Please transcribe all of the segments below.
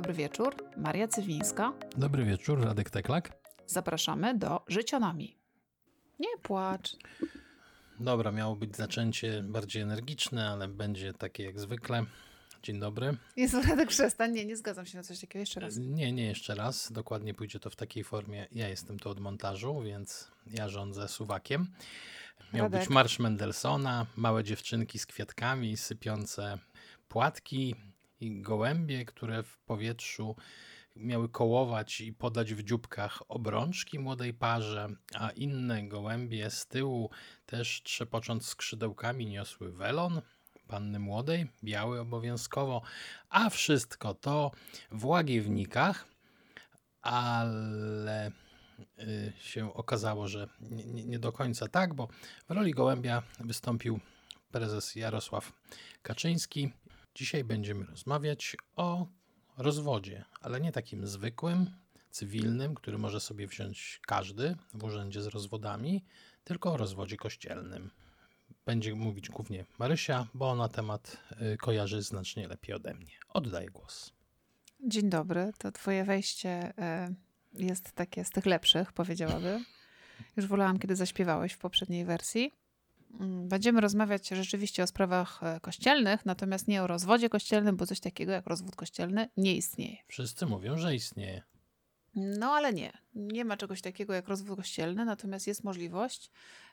dobry wieczór. Maria Cywińska. Dobry wieczór, Radek Teklak. Zapraszamy do Życionami. Nie płacz. Dobra, miało być zaczęcie bardziej energiczne, ale będzie takie jak zwykle. Dzień dobry. Jezu, Radek, przestań. Nie, nie zgadzam się na coś takiego. Jeszcze raz. Nie, nie jeszcze raz. Dokładnie pójdzie to w takiej formie. Ja jestem tu od montażu, więc ja rządzę suwakiem. Miał Radek. być marsz Mendelssohna, małe dziewczynki z kwiatkami, sypiące płatki i gołębie, które w powietrzu miały kołować i podać w dzióbkach obrączki młodej parze, a inne gołębie z tyłu też trzepocząc skrzydełkami niosły welon panny młodej, biały obowiązkowo, a wszystko to w łagiewnikach, ale y, się okazało, że nie, nie, nie do końca tak, bo w roli gołębia wystąpił prezes Jarosław Kaczyński. Dzisiaj będziemy rozmawiać o rozwodzie, ale nie takim zwykłym, cywilnym, który może sobie wziąć każdy w urzędzie z rozwodami, tylko o rozwodzie kościelnym. Będzie mówić głównie Marysia, bo ona temat y, kojarzy znacznie lepiej ode mnie. Oddaję głos. Dzień dobry. To twoje wejście y, jest takie z tych lepszych, powiedziałabym. Już wolałam, kiedy zaśpiewałeś w poprzedniej wersji. Mm, Będziemy rozmawiać rzeczywiście o sprawach e, kościelnych, natomiast nie o rozwodzie kościelnym, bo coś takiego jak rozwód kościelny nie istnieje. Wszyscy mówią, że istnieje. No ale nie. Nie ma czegoś takiego jak rozwód kościelny, natomiast jest możliwość,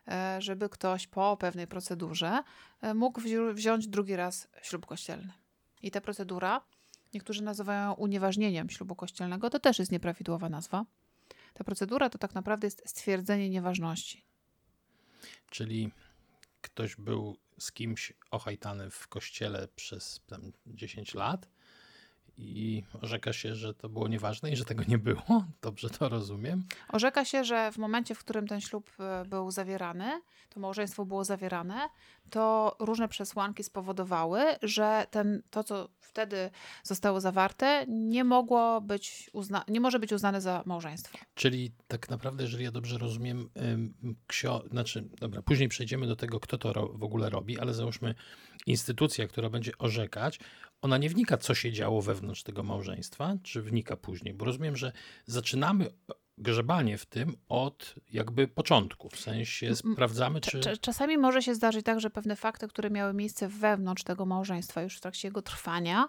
e, żeby ktoś po pewnej procedurze e, mógł wzi- wziąć drugi raz ślub kościelny. I ta procedura, niektórzy nazywają ją unieważnieniem ślubu kościelnego, to też jest nieprawidłowa nazwa. Ta procedura to tak naprawdę jest stwierdzenie nieważności. Czyli ktoś był z kimś ochajtany w kościele przez tam 10 lat i orzeka się, że to było nieważne i że tego nie było. Dobrze to rozumiem. Orzeka się, że w momencie, w którym ten ślub e, był zawierany, to małżeństwo było zawierane, to różne przesłanki spowodowały, że ten, to, co wtedy zostało zawarte, nie mogło być uzna- nie może być uznane za małżeństwo. Czyli tak naprawdę, jeżeli ja dobrze rozumiem, ksio, znaczy, dobra, później przejdziemy do tego, kto to w ogóle robi, ale załóżmy, instytucja, która będzie orzekać, ona nie wnika, co się działo wewnątrz tego małżeństwa, czy wnika później? Bo rozumiem, że zaczynamy grzebanie w tym od jakby początku, w sensie sprawdzamy, czy... Cz- Czasami może się zdarzyć tak, że pewne fakty, które miały miejsce wewnątrz tego małżeństwa już w trakcie jego trwania,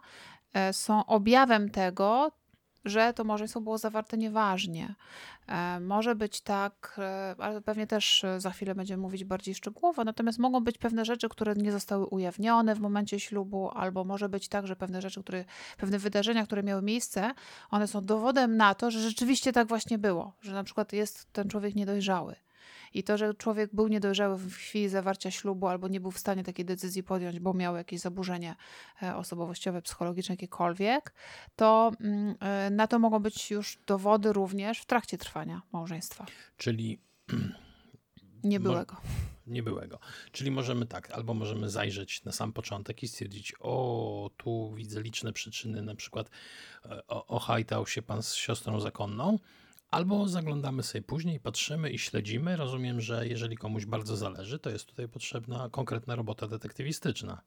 e, są objawem tego, że to małżeństwo było zawarte nieważnie. E, Może być tak, e, ale pewnie też e, za chwilę będziemy mówić bardziej szczegółowo, natomiast mogą być pewne rzeczy, które nie zostały ujawnione w momencie ślubu, albo może być tak, że pewne rzeczy, które, pewne wydarzenia, które miały miejsce, one są dowodem na to, że rzeczywiście tak właśnie było, że na przykład jest ten człowiek niedojrzały. I to, że człowiek był niedojrzały w chwili zawarcia ślubu albo nie był w stanie takiej decyzji podjąć, bo miał jakieś zaburzenie e, osobowościowe, psychologiczne, jakiekolwiek, to mm, e, na to mogą być już dowody również w trakcie trwania małżeństwa Czyli niebyłego. niebyłego. Czyli możemy tak, albo możemy zajrzeć na sam początek i stwierdzić, o, tu widzę liczne przyczyny, na przykład e, o- ochajtał się pan z siostrą zakonną, albo zaglądamy sobie później, patrzymy i śledzimy. Rozumiem, że jeżeli komuś bardzo zależy, to jest tutaj potrzebna konkretna robota detektywistyczna.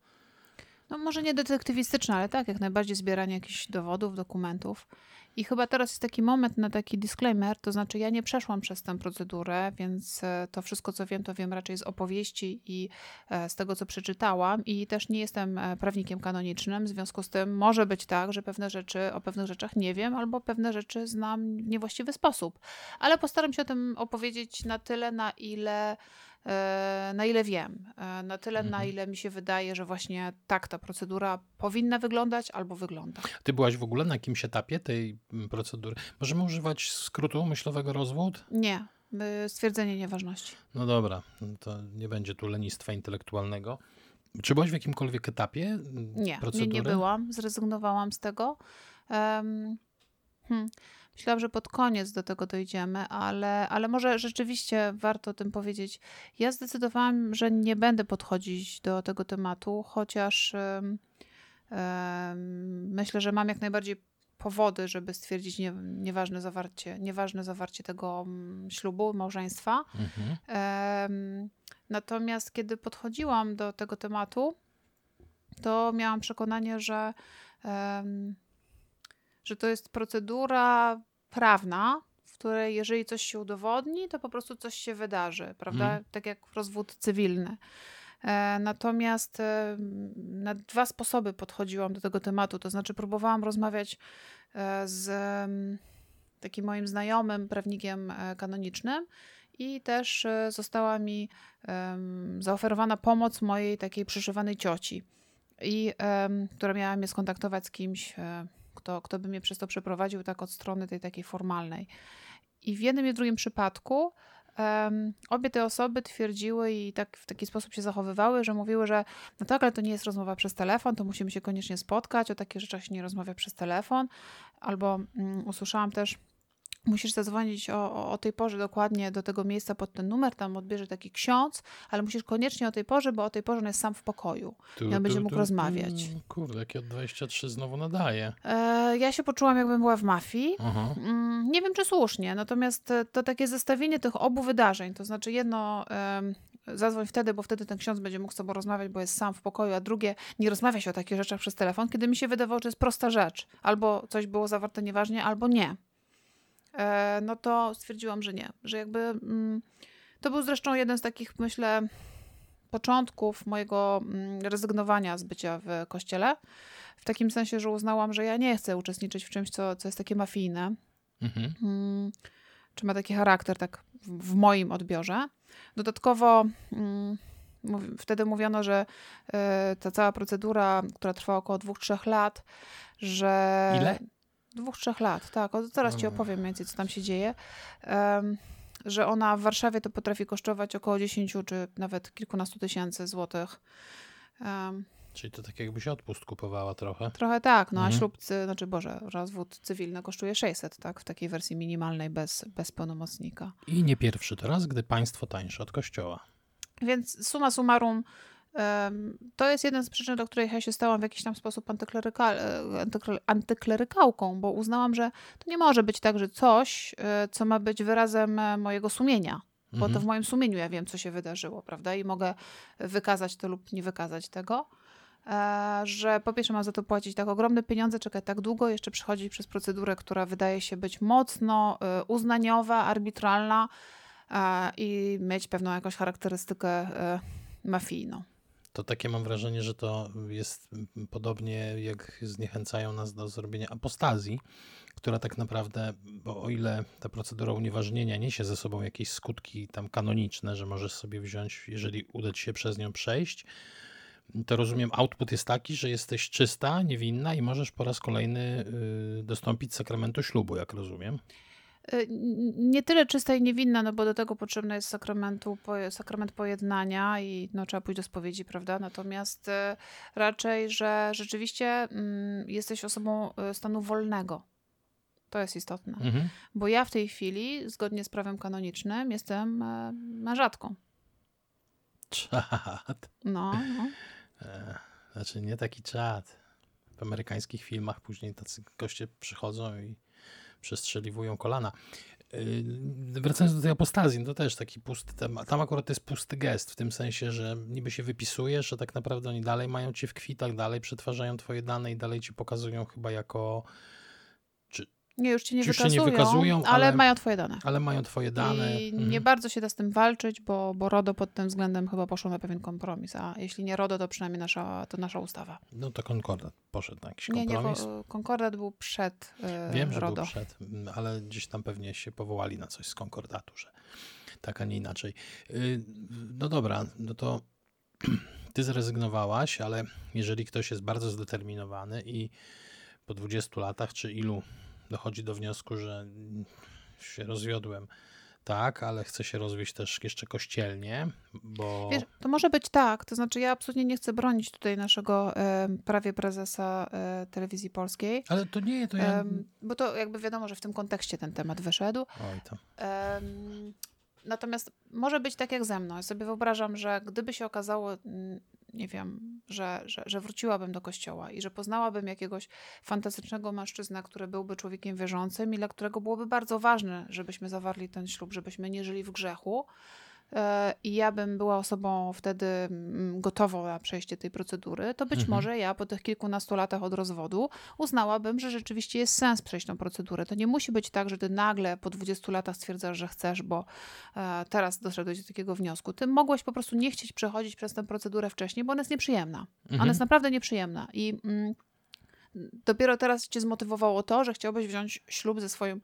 No może nie detektywistyczne, ale tak, jak najbardziej zbieranie jakichś dowodów, dokumentów. I chyba teraz jest taki moment na taki disclaimer, to znaczy ja nie przeszłam przez tę procedurę, więc e, to wszystko, co wiem, to wiem raczej z opowieści i e, z tego, co przeczytałam i też nie jestem e, prawnikiem kanonicznym, w związku z tym może być tak, że pewne rzeczy, o pewnych rzeczach nie wiem, albo pewne rzeczy znam w niewłaściwy sposób. Ale postaram się o tym opowiedzieć na tyle, na ile na ile wiem, e, na tyle, na Mhm. ile mi się wydaje, że właśnie tak ta procedura powinna wyglądać albo wygląda. Ty byłaś w ogóle na jakimś etapie tej mm, procedury? Możemy używać skrótu myślowego rozwód? Nie, stwierdzenie nieważności. No dobra, to nie będzie tu lenistwa intelektualnego. Czy byłaś w jakimkolwiek etapie mm, Nie, nie, procedury? nie byłam, zrezygnowałam z tego. Um, hmm. Myślałam, że pod koniec do tego dojdziemy, ale, ale może rzeczywiście warto o tym powiedzieć. Ja zdecydowałam, że nie będę podchodzić do tego tematu, chociaż em, em, myślę, że mam jak najbardziej powody, żeby stwierdzić nie, nieważne, zawarcie, nieważne zawarcie tego mm, ślubu, małżeństwa. Mhm. Natomiast kiedy podchodziłam do tego tematu, to miałam przekonanie, że, że to jest procedura prawna, w której jeżeli coś się udowodni, to po prostu coś się wydarzy, prawda? Mhm. Tak jak rozwód cywilny. E, Natomiast e, na dwa sposoby podchodziłam do tego tematu. To znaczy, próbowałam rozmawiać e, z em, takim moim znajomym prawnikiem kanonicznym i też została mi zaoferowana pomoc mojej takiej przyszywanej cioci, i, która miała mnie skontaktować z kimś, kto, kto by mnie przez to przeprowadził, tak od strony tej takiej formalnej. I w jednym i drugim przypadku em, obie te osoby twierdziły i tak w taki sposób się zachowywały, że mówiły, że no tak, ale to nie jest rozmowa przez telefon, to musimy się koniecznie spotkać, o takich rzeczach się nie rozmawia przez telefon. Albo mm, usłyszałam też, musisz zadzwonić o, o, tej porze dokładnie do tego miejsca pod ten numer, tam odbierze taki ksiądz, ale musisz koniecznie o tej porze, bo o tej porze on jest sam w pokoju. Tu, Ja będzie mógł rozmawiać. Kurde, jakie od 23 znowu nadaje. E, ja się poczułam, jakbym była w mafii. Aha. Mm, Nie wiem, czy słusznie, natomiast e, to takie zestawienie tych obu wydarzeń, to znaczy jedno em, zadzwoń wtedy, bo wtedy ten ksiądz będzie mógł z tobą rozmawiać, bo jest sam w pokoju, a drugie nie rozmawia się o takich rzeczach przez telefon, kiedy mi się wydawało, że jest prosta rzecz. Albo coś było zawarte nieważnie, albo nie. E, no to stwierdziłam, że nie. Że jakby mm, to był zresztą jeden z takich, myślę, początków mojego mm, rezygnowania z bycia w kościele. W takim sensie, że uznałam, że ja nie chcę uczestniczyć w czymś, co, co jest takie mafijne Mhm. mm, czy ma taki charakter, tak w, moim odbiorze. Dodatkowo mm, wtedy mówiono, że e, ta cała procedura, która trwa około dwóch, trzech lat, że... Ile? Dwóch, trzech lat, tak. O, zaraz ci opowiem więcej, co tam się dzieje. Em, że ona w Warszawie to potrafi kosztować około 10 czy nawet kilkunastu tysięcy złotych. Em, Czyli to tak jakbyś odpust kupowała trochę. Trochę tak, no a Mhm. ślub, cy, znaczy Boże, rozwód cywilny kosztuje 600, tak? W takiej wersji minimalnej bez, bez pełnomocnika. I nie pierwszy to raz, gdy państwo tańsze od kościoła. Więc summa summarum, to jest jeden z przyczyn, do której ja się stałam w jakiś tam sposób antyklerykałką, bo uznałam, że to nie może być tak, że coś, e, co ma być wyrazem e, mojego sumienia, bo to Mhm. w moim sumieniu ja wiem, co się wydarzyło, prawda? I mogę wykazać to lub nie wykazać tego. E, że po pierwsze mam za to płacić tak ogromne pieniądze, czekać tak długo, jeszcze przechodzić przez procedurę, która wydaje się być mocno uznaniowa, arbitralna i mieć pewną jakąś charakterystykę mafijną. To takie mam wrażenie, że to jest podobnie jak zniechęcają nas do zrobienia apostazji, która tak naprawdę, bo o ile ta procedura unieważnienia niesie ze sobą jakieś skutki tam kanoniczne, że możesz sobie wziąć, jeżeli uda ci się przez nią przejść, to rozumiem, output jest taki, że jesteś czysta, niewinna i możesz po raz kolejny y, dostąpić sakramentu ślubu, jak rozumiem. N- Nie tyle czysta i niewinna, no bo do tego potrzebny jest sakramentu, sakrament pojednania i no, trzeba pójść do spowiedzi, prawda? Natomiast e, raczej, że rzeczywiście mm, jesteś osobą e, stanu wolnego. To jest istotne. Mhm. Bo ja w tej chwili, zgodnie z prawem kanonicznym, jestem e, mężatką. Czad. No, no. E, Znaczy nie taki czad. W amerykańskich filmach później tacy goście przychodzą i przestrzeliwują kolana. Yy, Wracając do tej apostazji, no to też taki pusty temat. Tam akurat jest pusty gest, w tym sensie, że niby się wypisujesz, że tak naprawdę oni dalej mają cię w kwitach, dalej przetwarzają twoje dane i dalej ci pokazują chyba jako, Nie, już ci nie Już się wykazują, nie wykazują, ale, ale- mają twoje dane. ale mają twoje dane. I Mhm. nie bardzo się da z tym walczyć, bo, bo RODO pod tym względem chyba poszło na pewien kompromis. A jeśli nie RODO, to przynajmniej nasza, to nasza ustawa. No to Konkordat poszedł na jakiś Nie, nie, kompromis. ko- Konkordat był przed e, Wiem, że RODO. był przed, mm, ale gdzieś tam pewnie się powołali na coś z konkordatu, że tak, a nie inaczej. Yy, No dobra, no to ty zrezygnowałaś, ale jeżeli ktoś jest bardzo zdeterminowany i po 20 latach, czy ilu dochodzi do wniosku, że się rozwiodłem, tak, ale chcę się rozwieść też jeszcze kościelnie, bo... Wiesz, to może być tak, to znaczy ja absolutnie nie chcę bronić tutaj naszego e, prawie prezesa e, telewizji polskiej, Ale to nie, to ja... em, bo to jakby wiadomo, że w tym kontekście ten temat wyszedł. Oj tam. Natomiast może być tak jak ze mną. Ja sobie wyobrażam, że gdyby się okazało, mm, nie wiem, że, że, że wróciłabym do kościoła i że poznałabym jakiegoś fantastycznego mężczyznę, który byłby człowiekiem wierzącym i dla którego byłoby bardzo ważne, żebyśmy zawarli ten ślub, żebyśmy nie żyli w grzechu, i ja bym była osobą wtedy mm, gotową na przejście tej procedury, to być mhm. może ja po tych kilkunastu latach od rozwodu uznałabym, że rzeczywiście jest sens przejść tą procedurę. To nie musi być tak, że ty nagle po 20 latach stwierdzasz, że chcesz, bo e, teraz doszedłeś do takiego wniosku. Ty mogłeś po prostu nie chcieć przechodzić przez tę procedurę wcześniej, bo ona jest nieprzyjemna. Mhm. Ona jest naprawdę nieprzyjemna i mm, dopiero teraz cię zmotywowało to, że chciałbyś wziąć ślub ze swoim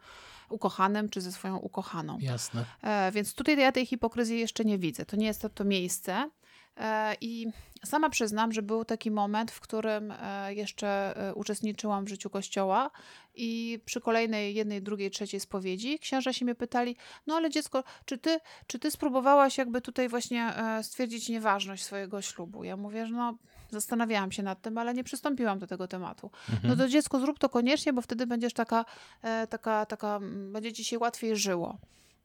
ukochanym czy ze swoją ukochaną. Jasne. E, więc tutaj ja tej hipokryzji jeszcze nie widzę. To nie jest to, to miejsce. E, I sama przyznam, że był taki moment, w którym e, jeszcze uczestniczyłam w życiu kościoła i przy kolejnej jednej, drugiej, trzeciej spowiedzi księża się mnie pytali, no ale dziecko, czy ty, czy ty spróbowałaś jakby tutaj właśnie stwierdzić nieważność swojego ślubu? Ja mówię, że no zastanawiałam się nad tym, ale nie przystąpiłam do tego tematu. Mhm. No to dziecko zrób to koniecznie, bo wtedy będziesz taka, taka, taka, będzie ci się łatwiej żyło.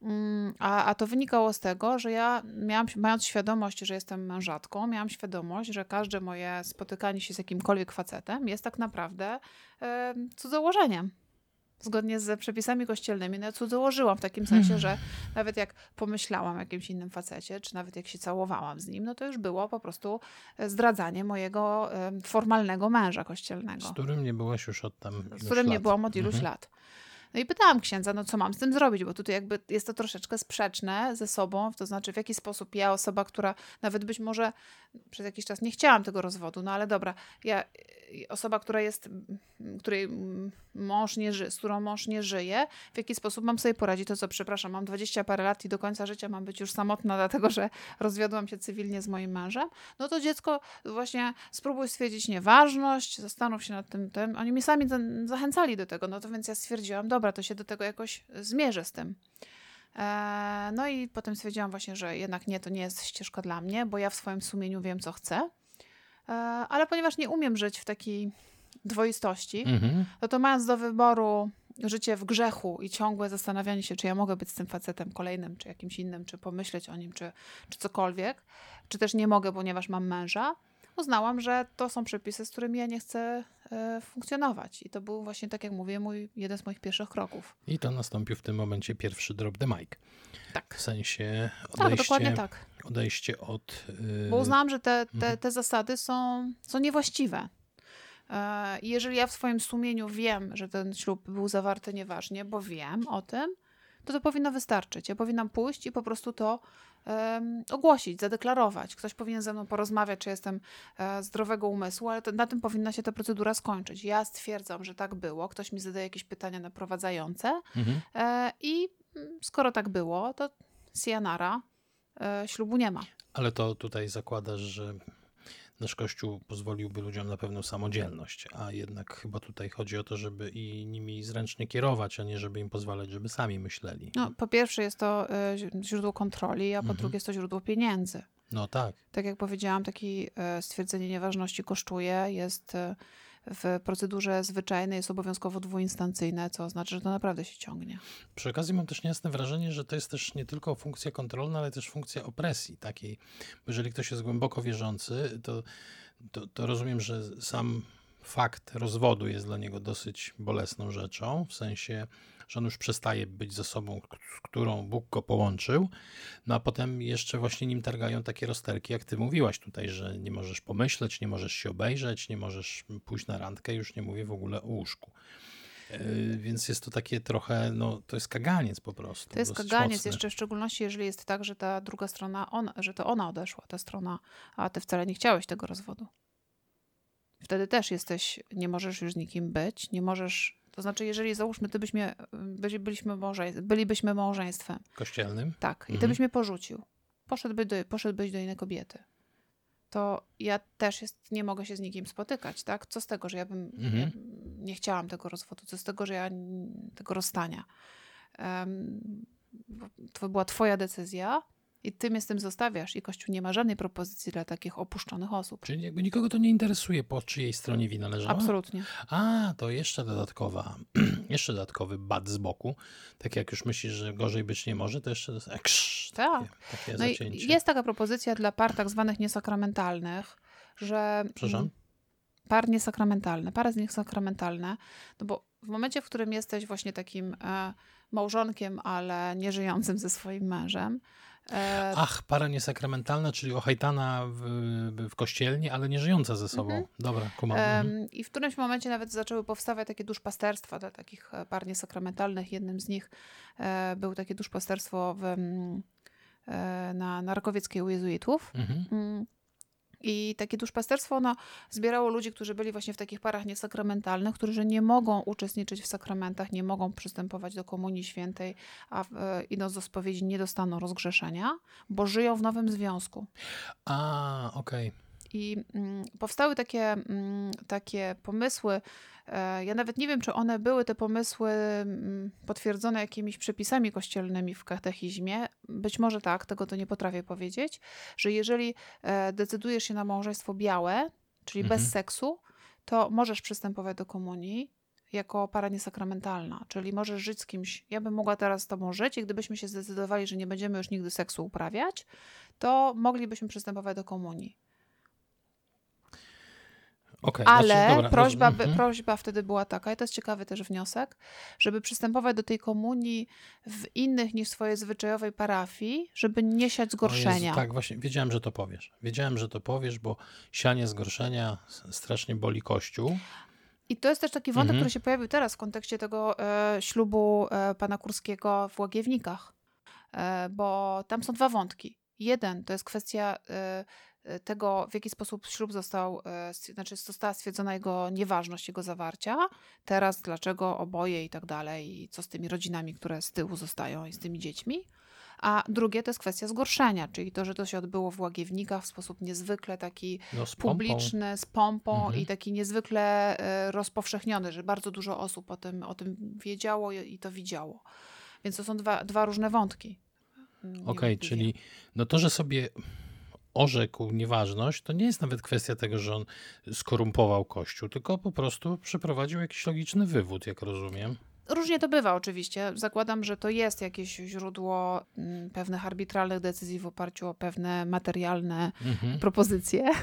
Mm, a, a to wynikało z tego, że ja miałam, mając świadomość, że jestem mężatką, miałam świadomość, że każde moje spotykanie się z jakimkolwiek facetem jest tak naprawdę e, cudzołożeniem. Zgodnie z przepisami kościelnymi, no ja cudzołożyłam w takim sensie, że nawet jak pomyślałam o jakimś innym facecie, czy nawet jak się całowałam z nim, no to już było po prostu zdradzanie mojego e, formalnego męża kościelnego. Z którym nie byłaś już od tam Z którym lat. nie byłam od iluś mhm. lat. No i pytałam księdza, no co mam z tym zrobić, bo tutaj jakby jest to troszeczkę sprzeczne ze sobą, to znaczy w jaki sposób ja, osoba, która nawet być może przez jakiś czas nie chciałam tego rozwodu, no ale dobra, ja, osoba, która jest, której mąż nie żyje, z którą mąż nie żyje, w jaki sposób mam sobie poradzić, to co, przepraszam, mam 20 parę lat i do końca życia mam być już samotna, dlatego że rozwiodłam się cywilnie z moim mężem, no to dziecko właśnie spróbuj stwierdzić nieważność, zastanów się nad tym, tym. Oni mi sami zachęcali do tego, no to więc ja stwierdziłam, dobra, to się do tego jakoś zmierzę z tym. E, no i potem stwierdziłam właśnie, że jednak nie, to nie jest ścieżka dla mnie, bo ja w swoim sumieniu wiem, co chcę. E, ale ponieważ nie umiem żyć w takiej dwoistości, mhm. no to mając do wyboru życie w grzechu i ciągłe zastanawianie się, czy ja mogę być z tym facetem kolejnym, czy jakimś innym, czy pomyśleć o nim, czy, czy cokolwiek, czy też nie mogę, ponieważ mam męża, uznałam, że to są przepisy, z którymi ja nie chcę e, funkcjonować. I to był właśnie, tak jak mówię, mój, jeden z moich pierwszych kroków. I to nastąpił w tym momencie pierwszy drop the mic. Tak. W sensie odejście, tak, dokładnie tak. odejście od... Yy... Bo uznałam, że te, te, mhm. te zasady są, są niewłaściwe. E, jeżeli ja w swoim sumieniu wiem, że ten ślub był zawarty nieważnie, bo wiem o tym, to to powinno wystarczyć. Ja powinnam pójść i po prostu to um, ogłosić, zadeklarować. Ktoś powinien ze mną porozmawiać, czy jestem e, zdrowego umysłu, ale to, na tym powinna się ta procedura skończyć. Ja stwierdzam, że tak było, ktoś mi zadaje jakieś pytania naprowadzające mhm. e, i mm, skoro tak było, to Sianara e, ślubu nie ma. Ale to tutaj zakładasz, że nasz Kościół pozwoliłby ludziom na pewną samodzielność, a jednak chyba tutaj chodzi o to, żeby i nimi zręcznie kierować, a nie żeby im pozwalać, żeby sami myśleli. No, po pierwsze jest to e, źródło kontroli, a po mhm. drugie jest to źródło pieniędzy. No tak. Tak jak powiedziałam, takie stwierdzenie nieważności kosztuje, jest e, w procedurze zwyczajnej jest obowiązkowo dwuinstancyjne, co oznacza, że to naprawdę się ciągnie. Przy okazji mam też niejasne wrażenie, że to jest też nie tylko funkcja kontrolna, ale też funkcja opresji takiej. Jeżeli ktoś jest głęboko wierzący, to, to, to rozumiem, że sam fakt rozwodu jest dla niego dosyć bolesną rzeczą, w sensie że on już przestaje być zasobą, z którą Bóg go połączył, no a potem jeszcze właśnie nim targają takie rozterki, jak ty mówiłaś tutaj, że nie możesz pomyśleć, nie możesz się obejrzeć, nie możesz pójść na randkę, już nie mówię w ogóle o łóżku. Yy, więc jest to takie trochę, no to jest kaganiec po prostu. To jest kaganiec, mocny. jeszcze w szczególności, jeżeli jest tak, że ta druga strona, ona, że to ona odeszła, ta strona, a ty wcale nie chciałeś tego rozwodu. Wtedy też jesteś, nie możesz już z nikim być, nie możesz to znaczy, jeżeli załóżmy, ty byśmy, byli, byliśmy bylibyśmy małżeństwem. Kościelnym? Tak. I ty mhm. byś mnie porzucił. Poszedłbyś do, poszedłbyś do innej kobiety. To ja też jest, nie mogę się z nikim spotykać, tak? Co z tego, że ja bym mhm. ja nie chciałam tego rozwodu? Co z tego, że ja tego rozstania? Um, to była twoja decyzja, i ty mnie z tym zostawiasz i Kościół nie ma żadnej propozycji dla takich opuszczonych osób. Czyli jakby nikogo to nie interesuje, po czyjej stronie wina leżała? Absolutnie. A, to jeszcze dodatkowa, jeszcze dodatkowy bad z boku. Tak jak już myślisz, że gorzej być nie może, to jeszcze eksz, tak. takie, takie no zacięcie. jest taka propozycja dla par tak zwanych niesakramentalnych, że... Przepraszam? Par niesakramentalne, pary niesakramentalne, no bo w momencie, w którym jesteś właśnie takim e, małżonkiem, ale nie żyjącym ze swoim mężem, E, Ach, para niesakramentalna, czyli ochajtana w, w kościelni, ale nie żyjąca ze sobą. Mhm. Dobra, kumam. Mhm. I w którymś momencie nawet zaczęły powstawać takie duszpasterstwa dla takich e, par niesakramentalnych. Jednym z nich e, był takie duszpasterstwo w, mm, e, na Narkowieckiej u jezuitów. Mhm. Mm. I takie duszpasterstwo ono zbierało ludzi, którzy byli właśnie w takich parach niesakramentalnych, którzy nie mogą uczestniczyć w sakramentach, nie mogą przystępować do Komunii Świętej, a e, idąc do spowiedzi nie dostaną rozgrzeszenia, bo żyją w nowym związku. A, okej. I mm, powstały takie, mm, takie pomysły. E, ja nawet nie wiem, czy one były te pomysły mm, potwierdzone jakimiś przepisami kościelnymi w katechizmie. Być może tak, tego to nie potrafię powiedzieć, że jeżeli e, decydujesz się na małżeństwo białe, czyli Mhm. bez seksu, to możesz przystępować do komunii jako para niesakramentalna, czyli możesz żyć z kimś. Ja bym mogła teraz z tobą żyć i gdybyśmy się zdecydowali, że nie będziemy już nigdy seksu uprawiać, to moglibyśmy przystępować do komunii. Okej, Ale znaczy, dobra, prośba, by, mhm. prośba wtedy była taka, i to jest ciekawy też wniosek, żeby przystępować do tej komunii w innych niż swojej zwyczajowej parafii, żeby nie siać O Jezu, zgorszenia. tak, właśnie, wiedziałem, że to powiesz. Wiedziałem, że to powiesz, bo sianie zgorszenia strasznie boli kościół. I to jest też taki wątek, Mhm. który się pojawił teraz w kontekście tego e, ślubu e, pana Kurskiego w Łagiewnikach, e, bo tam są dwa wątki. Jeden to jest kwestia e, tego, w jaki sposób ślub został, e, znaczy została stwierdzona jego nieważność jego zawarcia. Teraz dlaczego oboje i tak dalej, i co z tymi rodzinami, które z tyłu zostają i z tymi dziećmi. A drugie to jest kwestia zgorszenia, czyli to, że to się odbyło w Łagiewnikach w sposób niezwykle taki No, z publiczny, z pompą Mhm. i taki niezwykle e, rozpowszechniony, że bardzo dużo osób o tym, o tym wiedziało i to widziało. Więc to są dwa, dwa różne wątki. Mm, Okej, niewątpliwie. czyli no to, że sobie orzekł nieważność, to nie jest nawet kwestia tego, że on skorumpował Kościół, tylko po prostu przeprowadził jakiś logiczny wywód, jak rozumiem. Różnie to bywa oczywiście. Zakładam, że to jest jakieś źródło mm, pewnych arbitralnych decyzji w oparciu o pewne materialne Mhm. propozycje.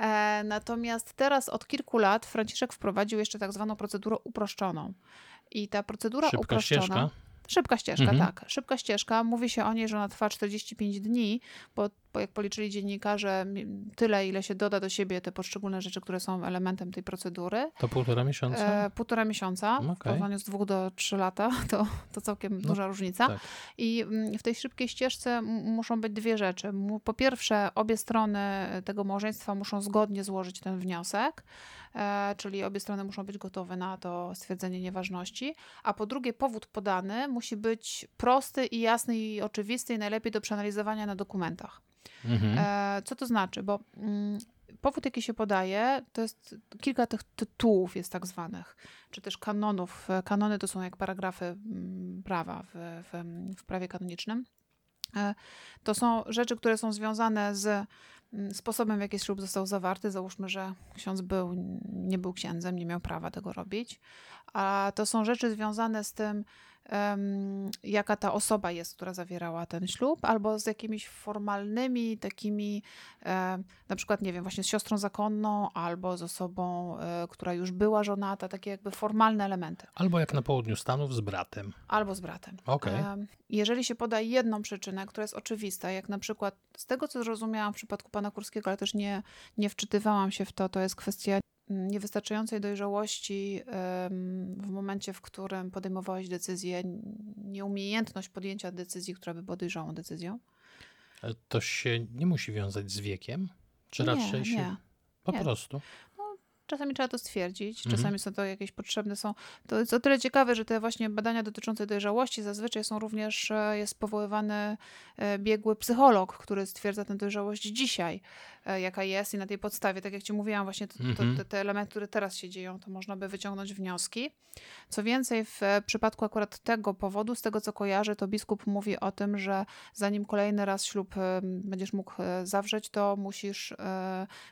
E, natomiast teraz od kilku lat Franciszek wprowadził jeszcze tak zwaną procedurę uproszczoną. I ta procedura Szybka uproszczona. ścieżka. Szybka ścieżka, Mhm. tak. Szybka ścieżka. Mówi się o niej, że ona trwa 45 dni, bo, bo jak policzyli dziennikarze, tyle, ile się doda do siebie te poszczególne rzeczy, które są elementem tej procedury. To półtora miesiąca? E, półtora miesiąca, w Okej. porównaniu z dwóch do trzy lata, to, to całkiem No, duża różnica. tak. I mm, w tej szybkiej ścieżce muszą być dwie rzeczy. Po pierwsze, obie strony tego małżeństwa muszą zgodnie złożyć ten wniosek, e, czyli obie strony muszą być gotowe na to stwierdzenie nieważności. A po drugie, powód podany musi być prosty i jasny i oczywisty i najlepiej do przeanalizowania na dokumentach. Mhm. E, co to znaczy? Bo mm, powód, jaki się podaje, to jest kilka tych tytułów jest tak zwanych, czy też kanonów. E, Kanony to są jak paragrafy mm, prawa w, w, w prawie kanonicznym. E, To są rzeczy, które są związane z mm, sposobem, w jaki ślub został zawarty. Załóżmy, że ksiądz był, nie był księdzem, nie miał prawa tego robić. A to są rzeczy związane z tym, em, jaka ta osoba jest, która zawierała ten ślub, albo z jakimiś formalnymi takimi, na przykład, nie wiem, właśnie z siostrą zakonną, albo z osobą, e, która już była żonata, takie jakby formalne elementy, Albo jak na południu Stanów z bratem. albo z bratem. Em, Jeżeli się poda jedną przyczynę, która jest oczywista, jak na przykład z tego, co zrozumiałam w przypadku pana Kurskiego, ale też nie, nie wczytywałam się w to, to jest kwestia niewystarczającej dojrzałości w momencie, w którym podejmowałeś decyzję, nieumiejętność podjęcia decyzji, która by była dojrzałą decyzją. Ale To się nie musi wiązać z wiekiem? Czy raczej nie, się... nie. Po nie. prostu. Czasami trzeba to stwierdzić, Mhm. czasami są to jakieś potrzebne są. To jest o tyle ciekawe, że te właśnie badania dotyczące dojrzałości zazwyczaj są również, e, jest powoływany e, biegły psycholog, który stwierdza tę dojrzałość dzisiaj, e, jaka jest i na tej podstawie, tak jak ci mówiłam, właśnie to, to, Mhm. te, te elementy, które teraz się dzieją, to można by wyciągnąć wnioski. Co więcej, w przypadku akurat tego powodu, z tego co kojarzę, to biskup mówi o tym, że zanim kolejny raz ślub będziesz mógł zawrzeć, to musisz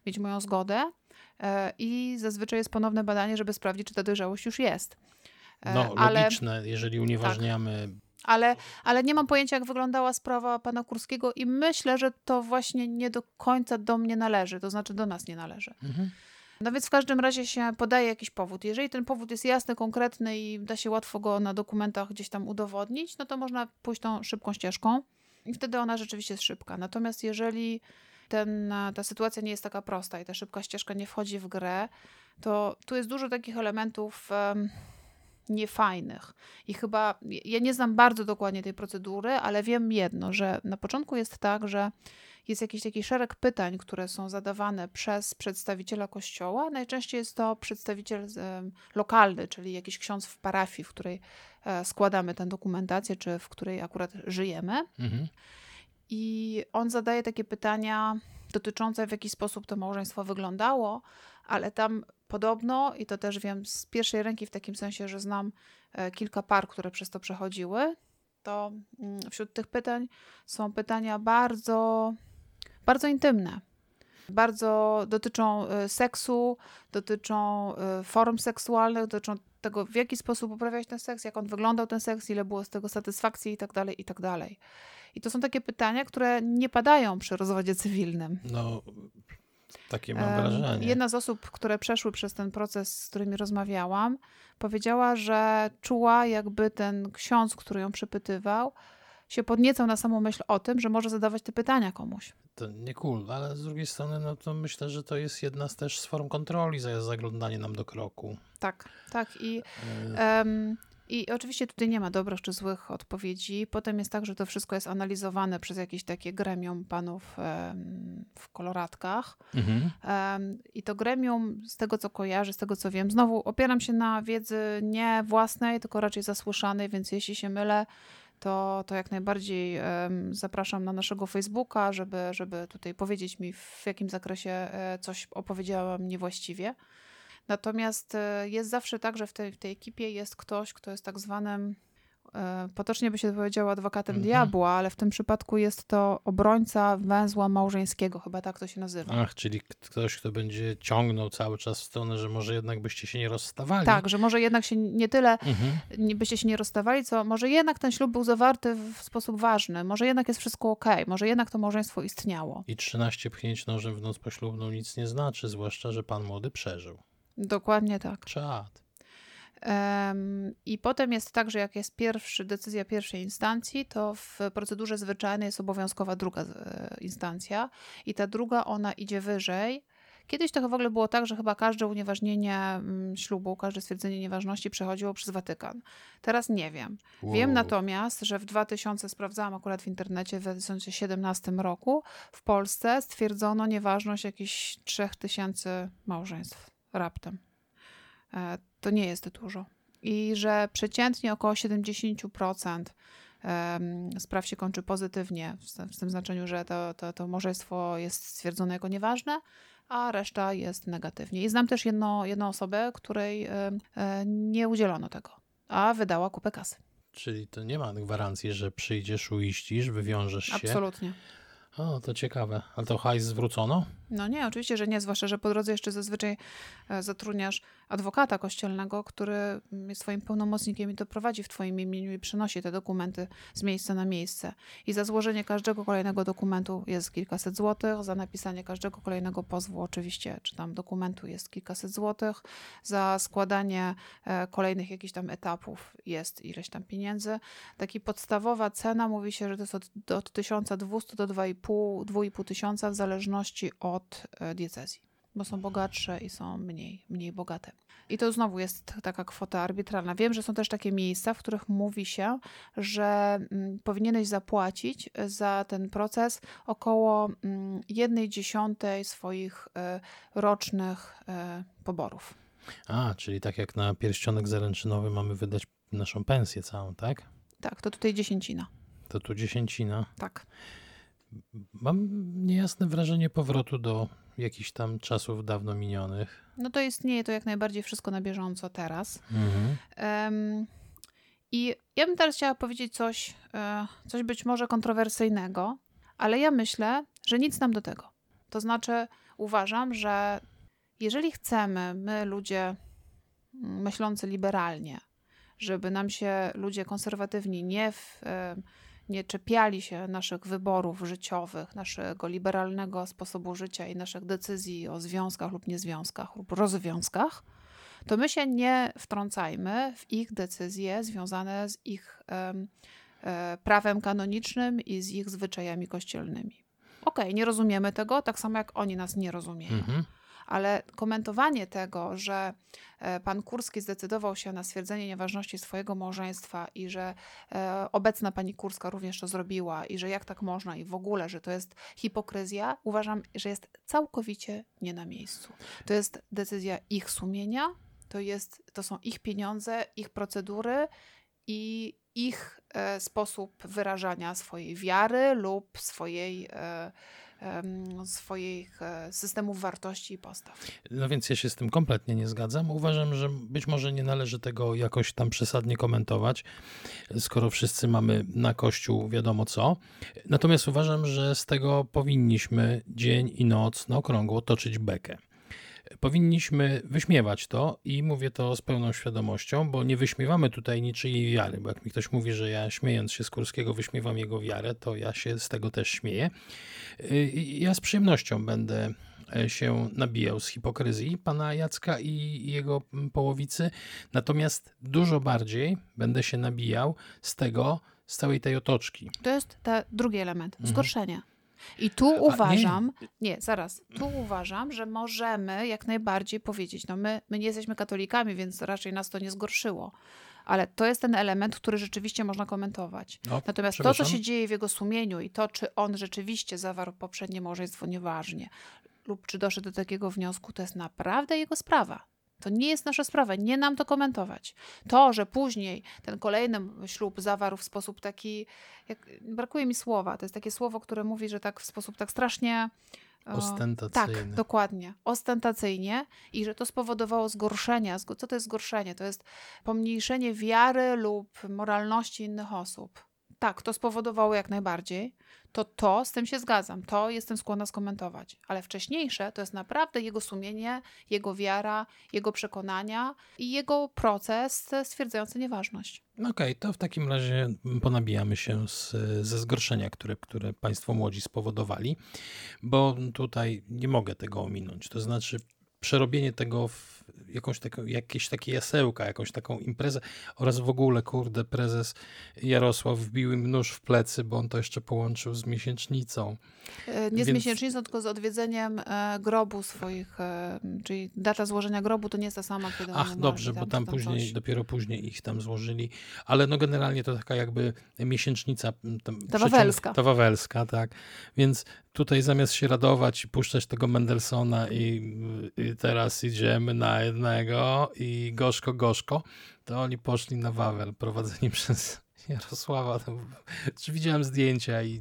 mieć moją zgodę. E, I zazwyczaj jest ponowne badanie, żeby sprawdzić, czy ta dojrzałość już jest. E, No, ale, logiczne, jeżeli unieważniamy... ale, ale nie mam pojęcia, jak wyglądała sprawa pana Kurskiego, i myślę, że to właśnie nie do końca do mnie należy, to znaczy do nas nie należy. Mhm. No więc w każdym razie się podaje jakiś powód. Jeżeli ten powód jest jasny, konkretny i da się łatwo go na dokumentach gdzieś tam udowodnić, no to można pójść tą szybką ścieżką. I wtedy ona rzeczywiście jest szybka. Natomiast jeżeli ten, ta sytuacja nie jest taka prosta i ta szybka ścieżka nie wchodzi w grę, to tu jest dużo takich elementów um, niefajnych. I chyba ja nie znam bardzo dokładnie tej procedury, ale wiem jedno, że na początku jest tak, że jest jakiś taki szereg pytań, które są zadawane przez przedstawiciela kościoła. Najczęściej jest to przedstawiciel lokalny, czyli jakiś ksiądz w parafii, w której e, składamy tę dokumentację, czy w której akurat żyjemy. Mhm. I on zadaje takie pytania dotyczące, w jaki sposób to małżeństwo wyglądało, ale tam podobno, i to też wiem z pierwszej ręki, w takim sensie, że znam e, kilka par, które przez to przechodziły, to mm, wśród tych pytań są pytania bardzo bardzo intymne. Bardzo dotyczą y, seksu, dotyczą y, form seksualnych, dotyczą tego, w jaki sposób uprawiać ten seks, jak on wyglądał ten seks, ile było z tego satysfakcji i tak i to są takie pytania, które nie padają przy rozwodzie cywilnym. No, takie mam wrażenie. Jedna z osób, które przeszły przez ten proces, z którymi rozmawiałam, powiedziała, że czuła, jakby ten ksiądz, który ją przepytywał, się podniecał na samą myśl o tym, że może zadawać te pytania komuś. To nie cool, ale z drugiej strony, no to myślę, że to jest jedna z też z form kontroli za zaglądanie nam do kroku. Tak, tak. I, um, I oczywiście tutaj nie ma dobrych czy złych odpowiedzi. Potem jest tak, że to wszystko jest analizowane przez jakieś takie gremium panów w koloratkach. Mhm. I to gremium, z tego co kojarzę, z tego co wiem, znowu opieram się na wiedzy nie własnej, tylko raczej zasłyszanej, więc jeśli się mylę, to, to jak najbardziej zapraszam na naszego Facebooka, żeby, żeby tutaj powiedzieć mi, w jakim zakresie e, coś opowiedziałam niewłaściwie. Natomiast e, jest zawsze tak, że w tej, w tej ekipie jest ktoś, kto jest tak zwanym E, potocznie by się powiedziało adwokatem mhm. diabła, ale w tym przypadku jest to obrońca węzła małżeńskiego, chyba tak to się nazywa. Ach, czyli ktoś, kto będzie ciągnął cały czas w stronę, że może jednak byście się nie rozstawali. Tak, że może jednak się nie tyle mhm. nie byście się nie rozstawali, co może jednak ten ślub był zawarty w sposób ważny, może jednak jest wszystko ok, może jednak to małżeństwo istniało. I 13 pchnięć nożem w noc poślubną nic nie znaczy, zwłaszcza, że pan młody przeżył. Dokładnie tak. Czad. I potem jest tak, że jak jest pierwszy, decyzja pierwszej instancji, to w procedurze zwyczajnej jest obowiązkowa druga e, instancja i ta druga, ona idzie wyżej. Kiedyś to w ogóle było tak, że chyba każde unieważnienie mm, ślubu, każde stwierdzenie nieważności przechodziło przez Watykan. Teraz nie wiem. Wow. Wiem natomiast, że w 2000, sprawdzałam akurat w internecie, w 2017 roku w Polsce stwierdzono nieważność jakichś 3000 małżeństw raptem. E, to nie jest dużo. I że przeciętnie około 70% spraw się kończy pozytywnie, w tym znaczeniu, że to, to, to małżeństwo jest stwierdzone jako nieważne, a reszta jest negatywnie. I znam też jedno, jedną osobę, której e, nie udzielono tego, a wydała kupę kasy. Czyli to nie ma gwarancji, że przyjdziesz, uiścisz, wywiążesz się. Absolutnie. O, to ciekawe. Ale to hajs zwrócono? No nie, oczywiście, że nie, zwłaszcza, że po drodze jeszcze zazwyczaj e, zatrudniasz adwokata kościelnego, który jest twoim pełnomocnikiem i to prowadzi w twoim imieniu i przynosi te dokumenty z miejsca na miejsce. I za złożenie każdego kolejnego dokumentu jest kilkaset złotych, za napisanie każdego kolejnego pozwu oczywiście, czy tam dokumentu jest kilkaset złotych, za składanie e, kolejnych jakichś tam etapów jest ileś tam pieniędzy. Taki podstawowa cena mówi się, że to jest od, od 1200 do 2,5 tysiąca w zależności od e, diecezji bo są bogatsze i są mniej, mniej bogate. I to znowu jest taka kwota arbitralna. Wiem, że są też takie miejsca, w których mówi się, że mm, powinieneś zapłacić za ten proces około mm, jednej dziesiątej swoich y, rocznych y, poborów. A, czyli tak jak na pierścionek zaręczynowy mamy wydać naszą pensję całą, tak? Tak, to tutaj dziesięcina. To tu dziesięcina. Tak. Mam niejasne wrażenie powrotu do jakichś tam czasów dawno minionych. No to istnieje to jak najbardziej wszystko na bieżąco teraz. Mhm. Um, I ja bym teraz chciała powiedzieć coś, e, coś być może kontrowersyjnego, ale ja myślę, że nic nam do tego. To znaczy, uważam, że jeżeli chcemy, my ludzie myślący liberalnie, żeby nam się ludzie konserwatywni nie w, nie czepiali się naszych wyborów życiowych, naszego liberalnego sposobu życia i naszych decyzji o związkach lub niezwiązkach lub rozwiązkach, to my się nie wtrącajmy w ich decyzje związane z ich e, prawem kanonicznym i z ich zwyczajami kościelnymi. Okej, okay, nie rozumiemy tego, tak samo jak oni nas nie rozumieją. Mhm. Ale komentowanie tego, że e, pan Kurski zdecydował się na stwierdzenie nieważności swojego małżeństwa i że e, obecna pani Kurska również to zrobiła i że jak tak można i w ogóle, że to jest hipokryzja, uważam, że jest całkowicie nie na miejscu. To jest decyzja ich sumienia, to, jest, to są ich pieniądze, ich procedury i ich e, sposób wyrażania swojej wiary lub swojej, swoich systemów wartości i postaw. No więc ja się z tym kompletnie nie zgadzam. Uważam, że być może nie należy tego jakoś tam przesadnie komentować, skoro wszyscy mamy na Kościół wiadomo co. Natomiast uważam, że z tego powinniśmy dzień i noc na okrągło toczyć bekę powinniśmy wyśmiewać to i mówię to z pełną świadomością, bo nie wyśmiewamy tutaj niczyjej wiary, bo jak mi ktoś mówi, że ja śmiejąc się z Kurskiego wyśmiewam jego wiarę, to ja się z tego też śmieję. Y, ja z przyjemnością będę e, się nabijał z hipokryzji pana Jacka i jego połowicy, natomiast dużo bardziej będę się nabijał z tego, z całej tej otoczki. To jest ten drugi element, mhm. zgorszenie. Mhm. I tu uważam, nie. nie. zaraz, tu uważam, że możemy jak najbardziej powiedzieć, no my, my nie jesteśmy katolikami, więc raczej nas to nie zgorszyło. Ale to jest ten element, który rzeczywiście można komentować. No, Natomiast to, co się dzieje w jego sumieniu i to, czy on rzeczywiście zawarł poprzednie małżeństwo, nieważnie, lub czy doszedł do takiego wniosku, to jest naprawdę jego sprawa. To nie jest nasza sprawa, nie nam to komentować. To, że później ten kolejny ślub zawarł w sposób taki, jak, brakuje mi słowa, to jest takie słowo, które mówi, że tak w sposób tak strasznie Ostentacyjny. Tak, dokładnie. Ostentacyjnie i że to spowodowało zgorszenia. Co to jest zgorszenie? To jest pomniejszenie wiary lub moralności innych osób. Tak, to spowodowało jak najbardziej to to z tym się zgadzam, to jestem skłonna skomentować. Ale wcześniejsze to jest naprawdę jego sumienie, jego wiara, jego przekonania i jego proces stwierdzający nieważność. Okej, okay, to w takim razie ponabijamy się z, ze zgorszenia, które, które Państwo młodzi spowodowali, bo tutaj nie mogę tego ominąć. To znaczy, przerobienie tego w jakąś taką, jakieś takie jasełka, jakąś taką imprezę oraz w ogóle, kurde, prezes Jarosław wbił im nóż w plecy, bo on to jeszcze połączył z miesięcznicą. E, nie Więc... z miesięcznicą, tylko z odwiedzeniem e, grobu swoich, e, czyli data złożenia grobu to nie jest ta sama, kiedy Ach, dobrze, bo tam, tam później, coś. dopiero później ich tam złożyli, ale no generalnie to taka jakby miesięcznica. Tam, ta wawelska. Ta wawelska, tak. Więc tutaj zamiast się radować i puszczać tego Mendelssohna i, i teraz idziemy na jednego i gorzko, gorzko, to oni poszli na Wawel prowadzeni przez Jarosława. Czy widziałem zdjęcia i